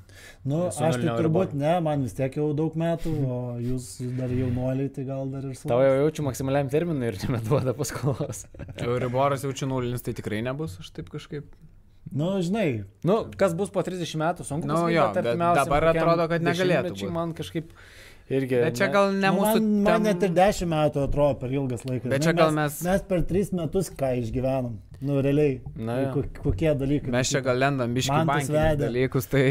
Nu, Su aš tai turbūt ne, man vis tiek jau daug metų, o jūs dar jaunuoliai, tai gal dar ir su... Tau jau jaučiu maksimaliam terminui ir nebeduoda paskolos. Euriboras jaučiu nulinis, tai tikrai nebus, aš taip kažkaip. Nu, žinai, Nu, kas bus po 30 metų, sunku. Nu, jo, dabar atrodo, kad negalėtų būt. Man kažkaip irgi. Bet čia gal ne nu, mūsų. man, man tem- net ir 10 metų atrodo per ilgas laikas. Bet čia gal mes- Mes per 3 metus ką išgyvenom. Nu, realiai. Na, Tai kokie dalykai. Mes čia gal lendam biškai bankinius dalykus, tai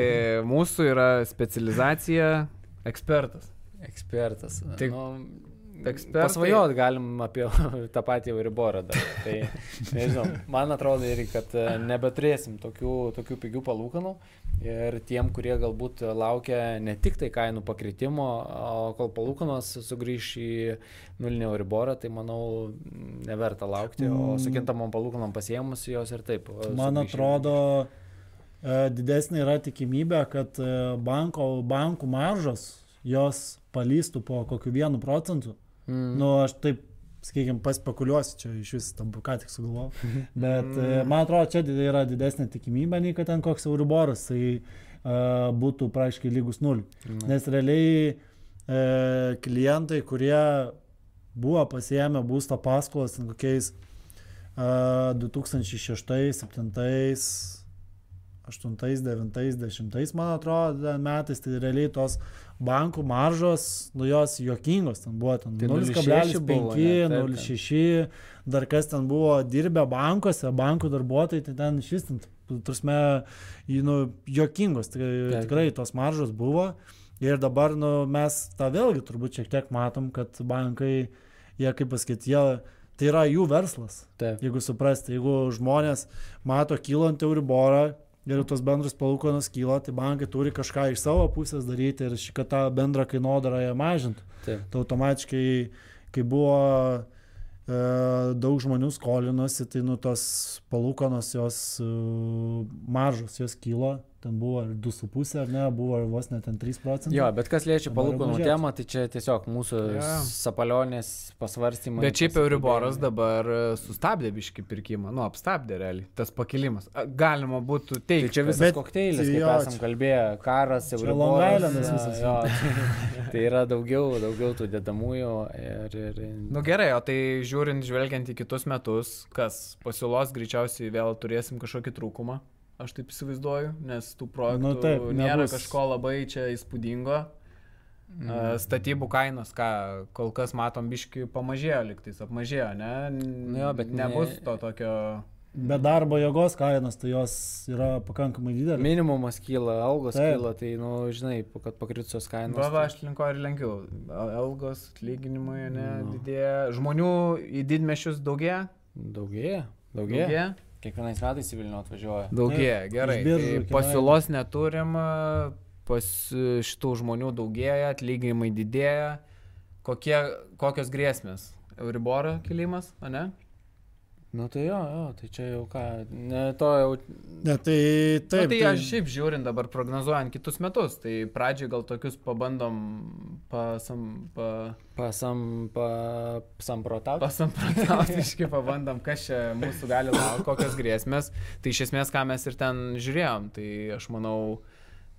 mūsų yra specializacija ekspertas. Ekspertas. Tai nu, ekspertai- Pasvajot galim apie tą patį Euriborą dar. Tai nežinau, man atrodo ir kad e, nebeturėsim tokių, tokių pigių palūkanų ir tiem, kurie galbūt laukia ne tik tai kainų pakritimo, o kol palūkanos sugrįž į nulinį Euriborą, tai manau neverta laukti, o su Mm. kintamom palūkanom pasiemus jos ir taip. Man sugrįš atrodo, e, didesnė yra tikimybė, kad e, banko, bankų maržos jos palystų po kokiu vienu procentu. Mm. Nu, aš taip, sakykime, paspekuliuosiu, čia iš vis tam ką tik sugalvojau. Bet e, man atrodo, čia yra didesnė tikimybė, nei kad ten koks Euriboras, tai uh, būtų praaiškiai lygus nuliui. Na. Nes realiai e, klientai, kurie buvo pasiemę būsto paskolas kokiais e, 2006, 2007, 8, 9, 10, man atrodo, metais, tai realiai tos bankų maržos, nu jos juokingos, ten buvo ten Tai 0,5, 0,6 buvo, ne? Taip, 0,6, dar kas ten buvo dirbę bankuose, bankų darbuotojai, tai ten ten, prasme, nu, juokingos, tai Taip. tikrai tos maržos buvo. Ir dabar nu, mes tą vėlgi turbūt šiek tiek matom, kad bankai, jie kaip pasakyti, jie, tai yra jų verslas. Taip. Jeigu suprasti, jeigu žmonės mato kylant euriborą ir tos bendros palūkanos kyla, tai bankai turi kažką iš savo pusės daryti ir ši- kad tą bendrą kainodarą jie mažintų. Taip. Tai automatiškai, kai buvo daug žmonių skolinosi, tai nu tos palūkanos jos e, mažos, jos kilo, ten buvo 2,5 ar ne, buvo vos net 3 procentai. Jo, bet kas liečia palūkanų temą, tai čia tiesiog mūsų Jo. sapalionės pasvarstymai. Bet šiaip. Euriboras dabar e, sustabdė biški pirkimą, nu, apstabdė realiai, tas pakilimas. Galima būtų Tai teikti. čia kad- visas Bet- kokteilis, kaip jo, esam čia- kalbėję, karas, Čia Euriboras. Long Islandas jo, visas. Jo, tai, tai yra daugiau, daugiau tų dedamųjų ir... ir Nu gerai, o tai žiūrint, žvelgiant į kitus metus, kas pasiūlos greičiausiai vėl turėsim kažkokį trūkumą, aš taip įsivaizduoju, nes tų projektų Nu taip, nėra nebus. kažko labai čia įspūdingo. Mm. Statybų kainos, ką kol kas matom, biški pamažėjo liktais, apmažėjo, ne? Nu jo, bet nebus ne- to tokio... Bet darbo jėgos kainos, tai jos yra pakankamai didelės. Minimumas kyla, algos Taip. kyla, tai, nu, žinai, kad pakritusios kainos. Va, va, tai- aš linko ir lenkiau. Algos, atlyginimai, ne, Nu. didėja. Žmonių į didmešius daugėja? Daugėja, daugėja. Daugėja. Kiekvienais metais į Vilnių atvažiuoja. Daugėja, gerai. biržų Tai pasiūlos neturim, pas šitų žmonių daugėja, atlyginimai didėja. Kokie, kokios grėsmės? Euriboro kilimas, ne? Nu tai jo, jo, tai čia jau ką, ne to jau... Ne, tai Taip, taip. nu, tai aš šiaip žiūrint dabar prognozuojant kitus metus, tai pradžioj gal tokius pabandom pasam, pa, Pasam, pa, samprotauti. pasampratautiškai pabandom, kas čia mūsų gali laukti, kokios grėsmės. Tai iš esmės, ką mes ir ten žiūrėjom, tai aš manau,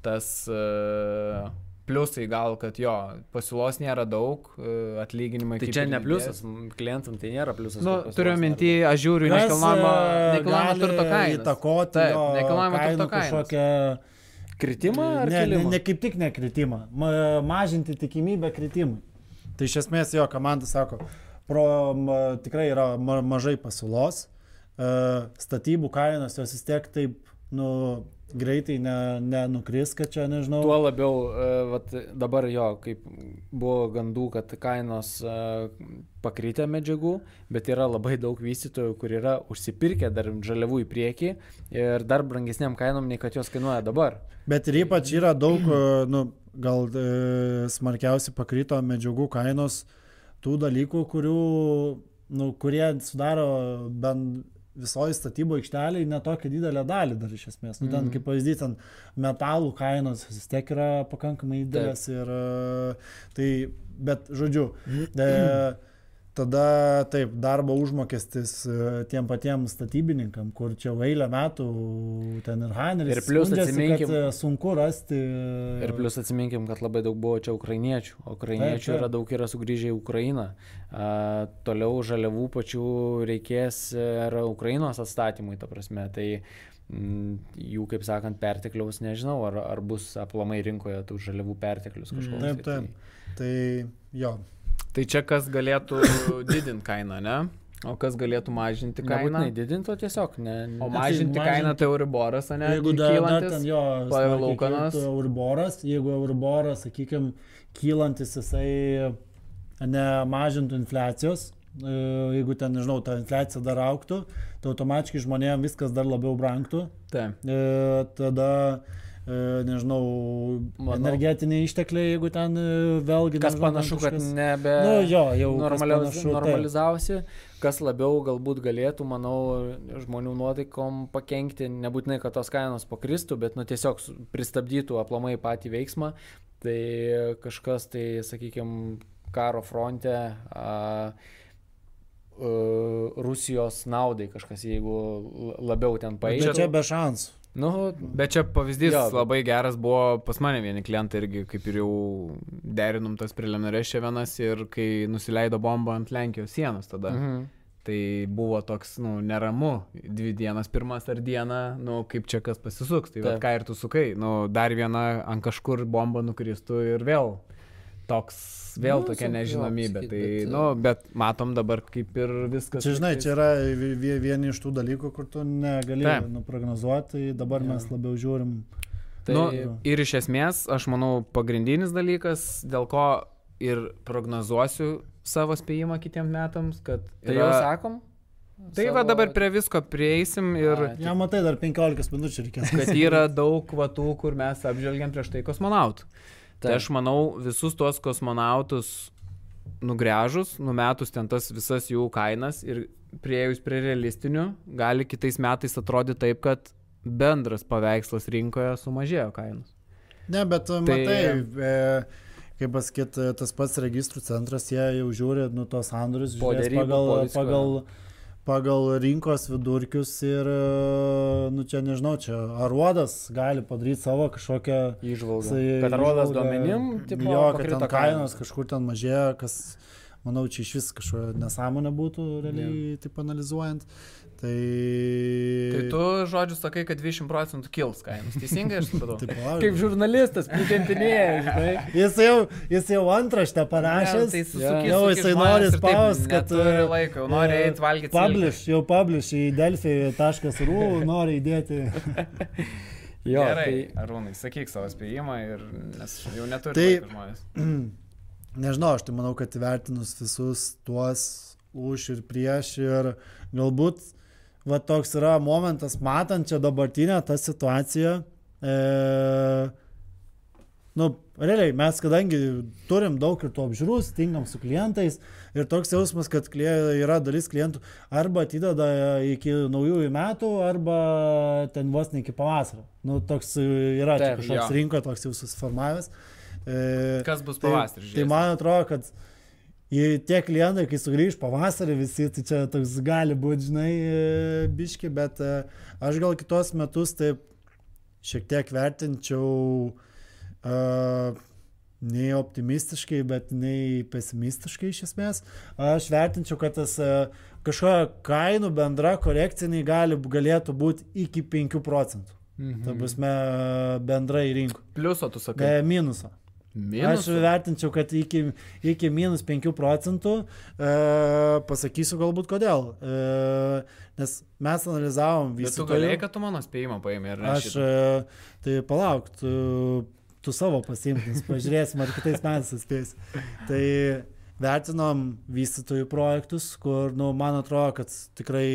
tas uh, pliusai gal, kad jo, pasiūlos nėra daug, uh, atlyginimai Tai kaip čia ne pliusas, klientam tai nėra pliusas. Nu, turiu daug. aš žiūriu nekilnojamo e, nekilnojamo turto kainą. Įtakoti Taip, nekilnojamo turto kainas. kažkokią Kritimą ar ne, ne, kilimą? ne kaip tik nekritimą, ma, mažinti tikimybę kritimui. Tai iš esmės jo komanda sako, pro, ma, tikrai yra ma, mažai pasiūlos, e, statybų kainos jos vis tiek taip nu, greitai ne- nenukris, kad čia nežinau. Tuo labiau, e, vat, dabar jo, kaip buvo gandų, kad kainos e, pakrytė medžiagų, bet yra labai daug vystytojų, kur yra užsipirkę dar žaliavų į priekį ir dar brangesniam kainom, nei kad jos kainuoja dabar. Bet ir ypač yra daug, e, nu, gal e, smarkiausiai pakrito medžiagų kainos tų dalykų, kurių, nu, kurie sudaro bent visoji statybo aikšteliai netokią didelę dalį dar iš esmės. Nu, ten, Mhm. kaip pavyzdys, ten metalų kainos vis tiek yra pakankamai didelės ir e, tai, bet žodžiu, e, tada taip, darbo užmokestis e, tiem patiems statybininkam, kur čia jau eilę metų ten ir Haineris. Ir plius atsiminkim- kad, e, sunku rasti. Ir plus atsiminkim, kad labai daug buvo čia ukrainiečių, ukrainiečių Taip, taip. yra daug yra sugrįžę į Ukrainą. A, toliau žaliavų pačių reikės ir Ukrainos atstatymui, ta prasme. Tai jų, kaip sakant, pertekliaus nežinau, ar, ar bus aplamai rinkoje tų žaliavų perteklius kažkoks. Taip, tai- taip. Tai jo. Tai čia kas galėtų didinti kainą, ne? O kas galėtų mažinti kainą? Nebūtinai didinto tiesiog, ne. O ne- mažinti mažinti- kainą tai Euriboras, o ne? Jeigu dar, dar kylantis? ten jo palūkanos. Euriboras, jeigu Euriboras, sakykime, kylantis jisai nemažintų infliacijos, e, jeigu ten, nežinau, ta infliacija dar auktų, tai automatiškai žmonėms viskas dar labiau brangtų. Taip. E, tada, nežinau, Manau- energetiniai ištekliai, jeigu ten e, vėlgi... Kas nežinau, panašu, kad kažkas- nebe Nu, jo, jau panašu, normalizavosi, kas labiau galbūt galėtų, manau, žmonių nuotaikom pakengti, nebūtinai, kad tos kainos pakristų, bet nu, tiesiog pristabdytų aplamai patį veiksmą, tai kažkas tai, sakykime, karo fronte a, a, Rusijos naudai kažkas, jeigu labiau ten Bet paėdė. čia be šansų. Nu, Bet čia pavyzdys Jo, labai geras buvo pas mane vieni klientai irgi, kaip ir jau derinom tas preliminarias čia vienas ir kai nusileido bomba ant Lenkijos sienos tada. mhm. Tai buvo toks, nu, neramu, dvi dienas, pirmas ar diena, nu, kaip čia kas pasisuks. Tai ką ir tu sukai, nu, dar viena ant kažkur bomba nukristų ir vėl toks, vėl Nu, tokia nežinomybė. Tai, bet, nu, bet matom dabar kaip ir viskas. Čia, žinai, čia yra vi- vi- vieni iš tų dalykų, kur tu negali Taip. nuprognozuoti, tai dabar Jo. mes labiau žiūrim. Tai nu, ir iš esmės, aš manau, pagrindinis dalykas, dėl ko ir prognozuosiu savo spėjimą kitiems metams, kad... tai jau sakom? Tai va dabar prie visko prieisim ir Ai. Ja, matai, dar 15 minučių reikės. kad yra daug kvatų, kur mes apžvelgiam prieš tai kosmonautų. Tai aš manau, visus tuos kosmonautus nugrežus, numetus ten tas visas jų kainas ir prieėjus prie realistinių, gali kitais metais atrodyti taip, kad bendras paveikslas rinkoje sumažėjo kainos. Ne, bet tai... matai, e, kaip pasakyti, tas pats registrų centras, jie jau žiūri, nu, tos sandorius, pagal, pagal, pagal rinkos vidurkius ir, e, nu, čia nežinau, čia aruodas gali padaryti savo kažkokią įžvalgą. Kad aruodas duomenim, tipo, jo, kad ten kainos kažkur ten mažėja, kas, manau, čia iš vis kažkokia nesąmonė būtų realiai yeah. taip analizuojant. Tai... tai tu žodžiu sakai, kad 20 procentų kils kainos. Teisingai aš supratau. Taip, Kaip žurnalistas, pritempinėja, žinai. Jis jau, jis jau antraštę parašęs. Ja, tai susukis, jau jisai nori spaus, kad... Turi laiko, jau nori eiti valgyti. Publish, jau publish į delphi.ru, nori įdėti. jo, Gerai, tai... Arūnai, sakyk savo spėjimą ir nes jau neturi tai, žmonės. Nežinau, aš tai manau, kad įvertinus visus tuos už ir prieš ir galbūt va toks yra momentas, matant čia dabartinę tą situaciją. E, nu, realiai, mes kadangi turim daug ir tų apžiūrų, stingam su klientais ir toks jausmas, kad yra dalis klientų arba atideda iki naujųjų metų, arba ten vos ne iki pavasario. Nu, toks yra Taip, kažkoks rinko, toks jau susiformavęs. E, Kas bus pavasarį? Tai, tai man atrodo, kad tie klientai, kai sugrįž pavasarį visi, tai čia toks gali būti, žinai, e, biški, bet e, aš gal kitos metus taip šiek tiek vertinčiau uh, nei optimistiškai, bet nei pesimistiškai iš esmės. Aš vertinčiau, kad tas uh, kažkokia kainų bendra korekciniai gali, galėtų būti iki 5 procentų. Mhm. Ta prasme, bendrai rinkų. Pliuso tu sakai. Be minuso. Minus. Aš vertinčiau, kad iki, iki minus 5 procentų e, pasakysiu galbūt kodėl. E, nes mes analizavom visą. Bet tu galėjai, kad tu mano spėjimą paėmė ir aš. E, tai palauk, tu, tu savo pasimtis, pažiūrėsim, ar kitais metais spės. Tai vertinom vystytojų projektus, kur, nu, man atrodo, kad tikrai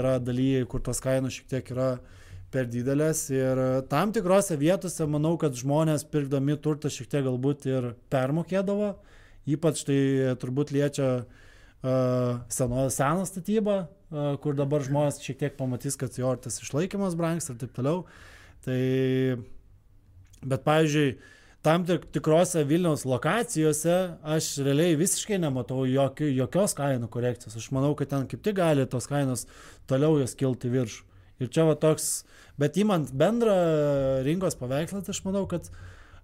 yra dalyje, kur tos kainos šiek tiek yra per didelės ir tam tikrose vietose manau, kad žmonės pirkdami turtą šiek tiek galbūt ir permokėdavo, ypač tai turbūt liečia uh, seno, seną statybą, uh, kur dabar žmonės šiek tiek pamatys, kad jo tas išlaikymas brangs ir taip toliau. Tai, bet pavyzdžiui, tam tik, tikrose Vilniaus lokacijose aš realiai visiškai nematau jokio, jokios kainų korekcijos. Aš manau, kad ten kaip tik gali tos kainos toliau jos kilti viršų. Ir čia va toks, bet įmant bendrą rinkos paveikslą, tai aš manau, kad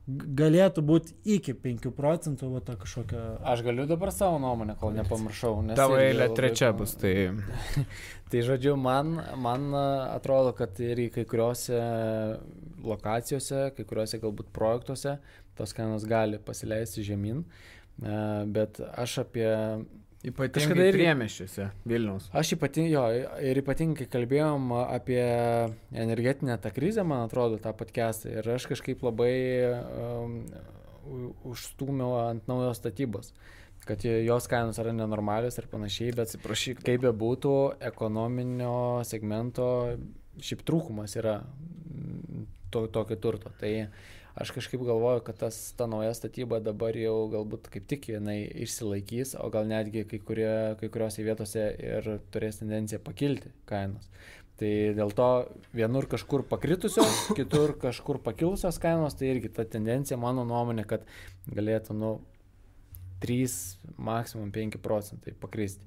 galėtų būti iki 5 procentų va, ta kažkokia. Aš galiu dabar savo nuomonę, kol nepamiršau. Tavo eilė trečia bus. Tai... tai žodžiu, man, man atrodo, kad ir kai kuriuose lokacijose, kai kuriuose galbūt projektuose tos kainos gali pasileisti žemyn. Bet aš apie Ypatingai ir priemeščiuose Vilnius. Aš ypatingai, jo, ir ypatingai kalbėjom apie energetinę tą krizę, man atrodo, tą podcastą. Ir aš kažkaip labai um, užstūmiau ant naujos statybos kad jos kainos yra nenormalios ir panašiai, bet atsiprašyk, kaip be būtų, ekonominio segmento šiaip trūkumas yra to, tokio turto. Tai aš kažkaip galvoju, kad tas, ta nauja statyba dabar jau galbūt kaip tik jinai išsilaikys, o gal netgi kai, kurie, kai kuriuose vietose ir turės tendenciją pakilti kainos. Tai dėl to vienur kažkur pakritusios, kitur kažkur pakilusios kainos, tai irgi ta tendencija, mano nuomonė, kad galėtų, nu, 3, maksimum 5 procentai pakristi.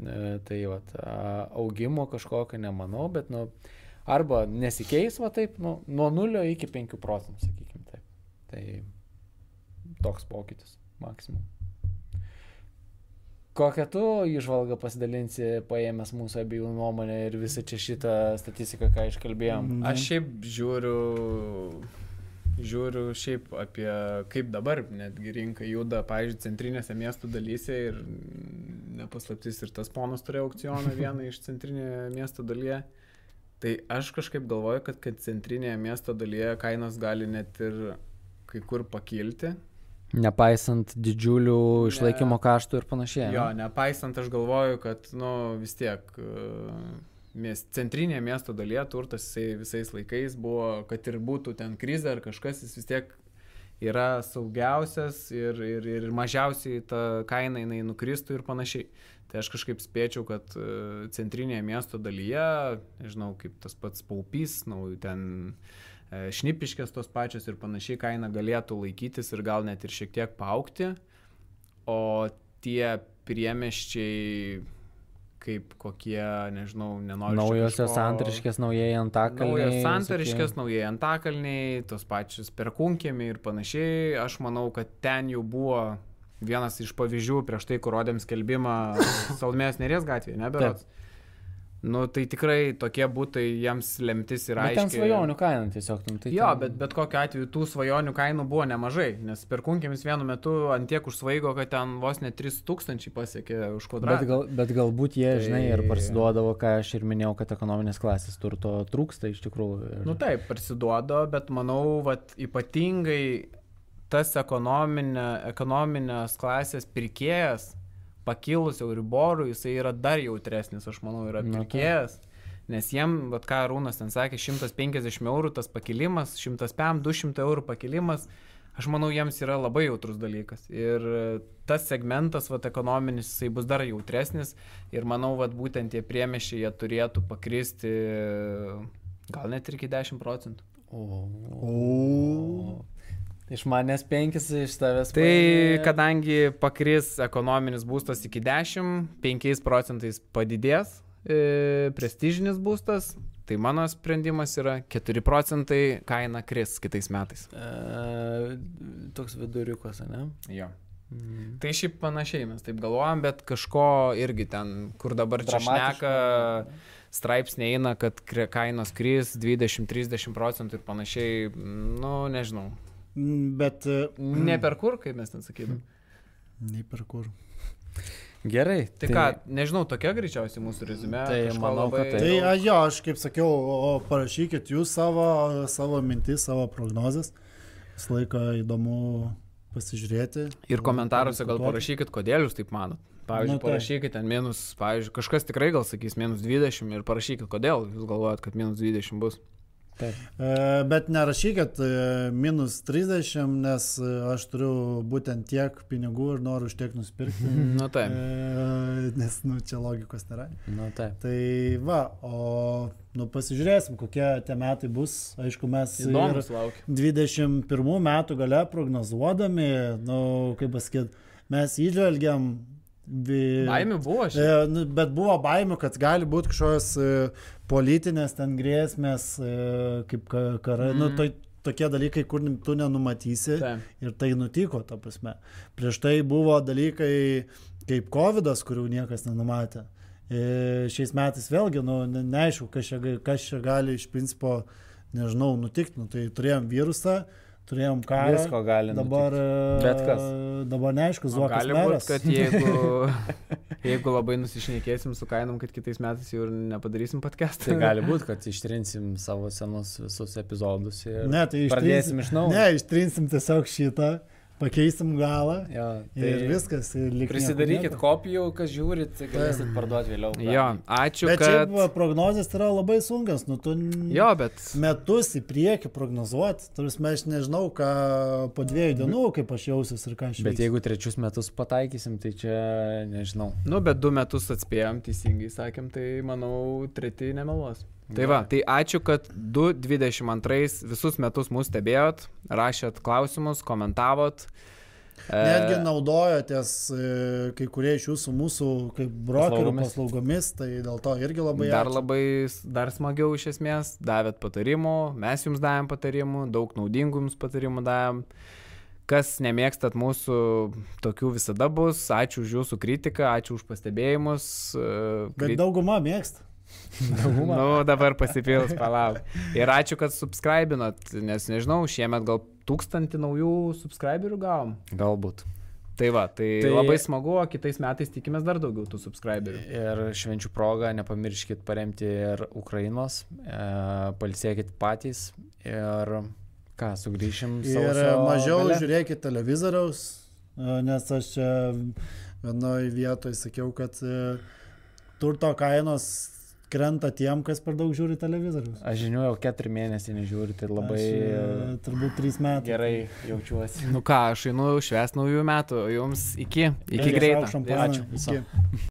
E, tai va, augimo kažkokio nemanau, bet, nu, arba nesikeis, va taip, nu, nuo 0 iki 5 procentų, sakykime. Tai toks pokytis maksimum. Kokią tu išvalgą pasidalinsi, paėmęs mūsų abiejų nuomonę ir visą čia šitą statistiką, ką iškalbėjom? Mhm. Aš šiaip žiūriu, žiūriu šiaip apie kaip dabar netgi rinka juda, pavyzdžiui, centrinėse miestų dalyse ir nepaslaptis ir tas ponas turėjo aukcioną vieną iš centrinėje miesto dalyje. Tai aš kažkaip galvoju, kad, kad centrinėje miesto dalyje kainos gali net ir kai kur pakilti. Nepaisant didžiulių išlaikymo ne, kaštų ir panašiai. Jo, ne? nepaisant aš galvoju, kad nu, vis tiek miest, centrinėje miesto dalyje turtas visais laikais buvo, kad ir būtų ten krizė ar kažkas, jis vis tiek yra saugiausias ir, ir, ir mažiausiai ta kaina jinai nukristų ir panašiai. Tai aš kažkaip spėčiau, kad e, centrinėje miesto dalyje, nežinau, kaip tas pats paupys, nu, ten e, šnipiškės tos pačios ir panašiai kaina galėtų laikytis ir gal net ir šiek tiek paaukti, o tie priemeščiai kaip kokie, nežinau, nenoriu. Naujosios kažko... santriškės, naujieji antakalniai. Naujos santriškės, naujieji antakalniai, tos pačios perkunkėmi ir panašiai. Aš manau, kad ten jau buvo vienas iš pavyzdžių prieš tai, kur rodėm skelbimą Salmės Nerės gatvėje, neberots. Nu, tai tikrai tokie būtai jiems lemtis ir aiškiai. Ten svajonių kaina tiesiog. Nu, tai jo, ten... bet, bet kokiu atveju tų svajonių kainų buvo nemažai, nes per kunkėmis vienu metu ant tiek užsvaigo, kad ten vos net 3000 pasiekė už kvadratą. Bet, gal, bet galbūt jie, tai... žinai, ir parsiduodavo, ką aš ir minėjau, kad ekonominės klasės turto trūksta iš tikrųjų. Ir... Nu taip, parsiduodo, bet manau, vat, ypatingai tas ekonominė, ekonominės klasės pirkėjas pakilus Euriborų, jisai yra dar jautresnis, aš manau, yra pirkėjas. Nes jiem, vat ką Rūnas ten sakė, 150 eurų tas pakilimas, 100 PM, 200 eurų pakilimas, aš manau, jiems yra labai jautrus dalykas. Ir tas segmentas, vat ekonominis, jisai bus dar jautresnis. Ir manau, vat būtent tie priemešiai, jie turėtų pakristi gal net ir iki 10 procentų. O. o. Iš manęs 5, iš tavęs. Tai paėmė... kadangi pakris ekonominis būstas iki 10, 5 procentais padidės e, prestižinis būstas, tai mano sprendimas yra 4 procentai kaina kris kitais metais. E, toks viduriukas, ne? Jo. Mm. Tai šiaip panašiai mes taip galvojam, bet kažko irgi ten, kur dabar čia šneka, straipsnė eina, kad kainos kris 20-30 procentų ir panašiai, nu nežinau. Mm, bet. E, ne per kur, kaip mes ten sakydam. Ne per kur. Gerai. Tai, tai ką, nežinau, tokia greičiausiai mūsų rezumė. Tai manau, labai... kad tai. Tai a, jo, aš kaip sakiau, o, parašykit jūs savo, savo mintis, savo prognozes. Visą laiką įdomu pasižiūrėti. Ir komentaruose gal parašykit, kodėl jūs taip manot. Pavyzdžiui, nu, tai. parašykit ten minus, pavyzdžiui, kažkas tikrai gal sakys minus 20 ir parašykit, kodėl jūs galvojat, kad minus 20 bus. Taip. E, bet nerašykit e, minus 30, nes e, aš turiu būtent tiek pinigų ir noriu už tiek nusipirkti. Na taip. Nes, nu, čia logikos nėra. Na taip. Tai va, o, nu, pasižiūrėsim, kokie tie metai bus. Aišku, mes Įdomus, 21 metų gale prognozuodami, nu, kaip pasakyti, mes įžvelgiam. Baimių buvo šiaip. E, nu, bet buvo baimių, kad gali būti kažkokios e, politinės ten grėsmės, e, kaip karai. Mm. Nu, to, tokie dalykai, kur tu nenumatysi. Ta. Ir tai nutiko, ta prasme. Prieš tai buvo dalykai kaip COVID, kurių niekas nenumatė. Šiais metais vėlgi, nu, ne, neaišku, kas čia, kas čia gali iš principo, nežinau, nutikti. Nu, tai turėjom virusą turėjom karą. Visko gali. Dabar, nutikti. Bet kas. Dabar neaišku, Zuokas. Gali būti, kad jeigu, jeigu labai nusišnekėsim su kainom, kad kitais metais jau ir nepadarysim podcast'ą. Tai gali būti, kad ištrinsim savo senus visus epizodus ir ne, tai pradėsim iš naujo. Ne, ištrinsim tiesiog šitą pakeisim galą jo, tai ir viskas. Ir prisidarykit kopijų, kas žiūrit, galėsit parduoti vėliau. Jo, ačiū. Bet kad... šiaip prognozijas yra labai sunkas, nu tu jo, bet... metus į priekį prognozuoti, turės mes nežinau, ką po dviejų dienų, kaip aš jausiuosi ir ką aš. Bet jeigu trečius metus pataikysim, tai čia nežinau. Nu, bet du metus atspėjom, teisingai sakėm, tai manau, treti nemeluos. Tai va, tai ačiū, kad 2022 visus metus mus stebėjot, rašėt klausimus, komentavot. E, Netgi naudojotės e, kai kurie iš jūsų mūsų kaip brokerių paslaugomis. tai dėl to irgi labai ačiū. Dar labai, dar smagiau iš esmės, davėt patarimų, mes jums davėm patarimų, daug naudingų jums patarimų davėm. Kas nemėgstat mūsų, tokių visada bus. Ačiū už jūsų kritiką, ačiū už pastebėjimus. E, Bet dauguma mėgsta. Nu, dabar pasipils, palauk. Ir ačiū, kad subscribinot, nes nežinau, šiemet gal tūkstantį naujų subscriberių gavom. Galbūt. Tai va, tai, tai labai smagu, o kitais metais tikimės dar daugiau tų subscriberių. Ir švenčių progą nepamirškit paremti ir Ukrainos, e, palsėkit patys ir ką, sugrįšim. Ir mažiau gale. žiūrėkit televizoriaus, e, nes aš čia vienoje vietoje sakiau, kad e, turto kainos krenta tiem, kas per daug žiūri televizorius. Aš žinau, jau keturi mėnesiai nežiūri, tai labai Aš, e, turbūt trys metai. gerai jaučiuosi. Nu ką, aš einu švęs naujų metų, jums iki, iki Gerai, greito. Ačiū. Iki.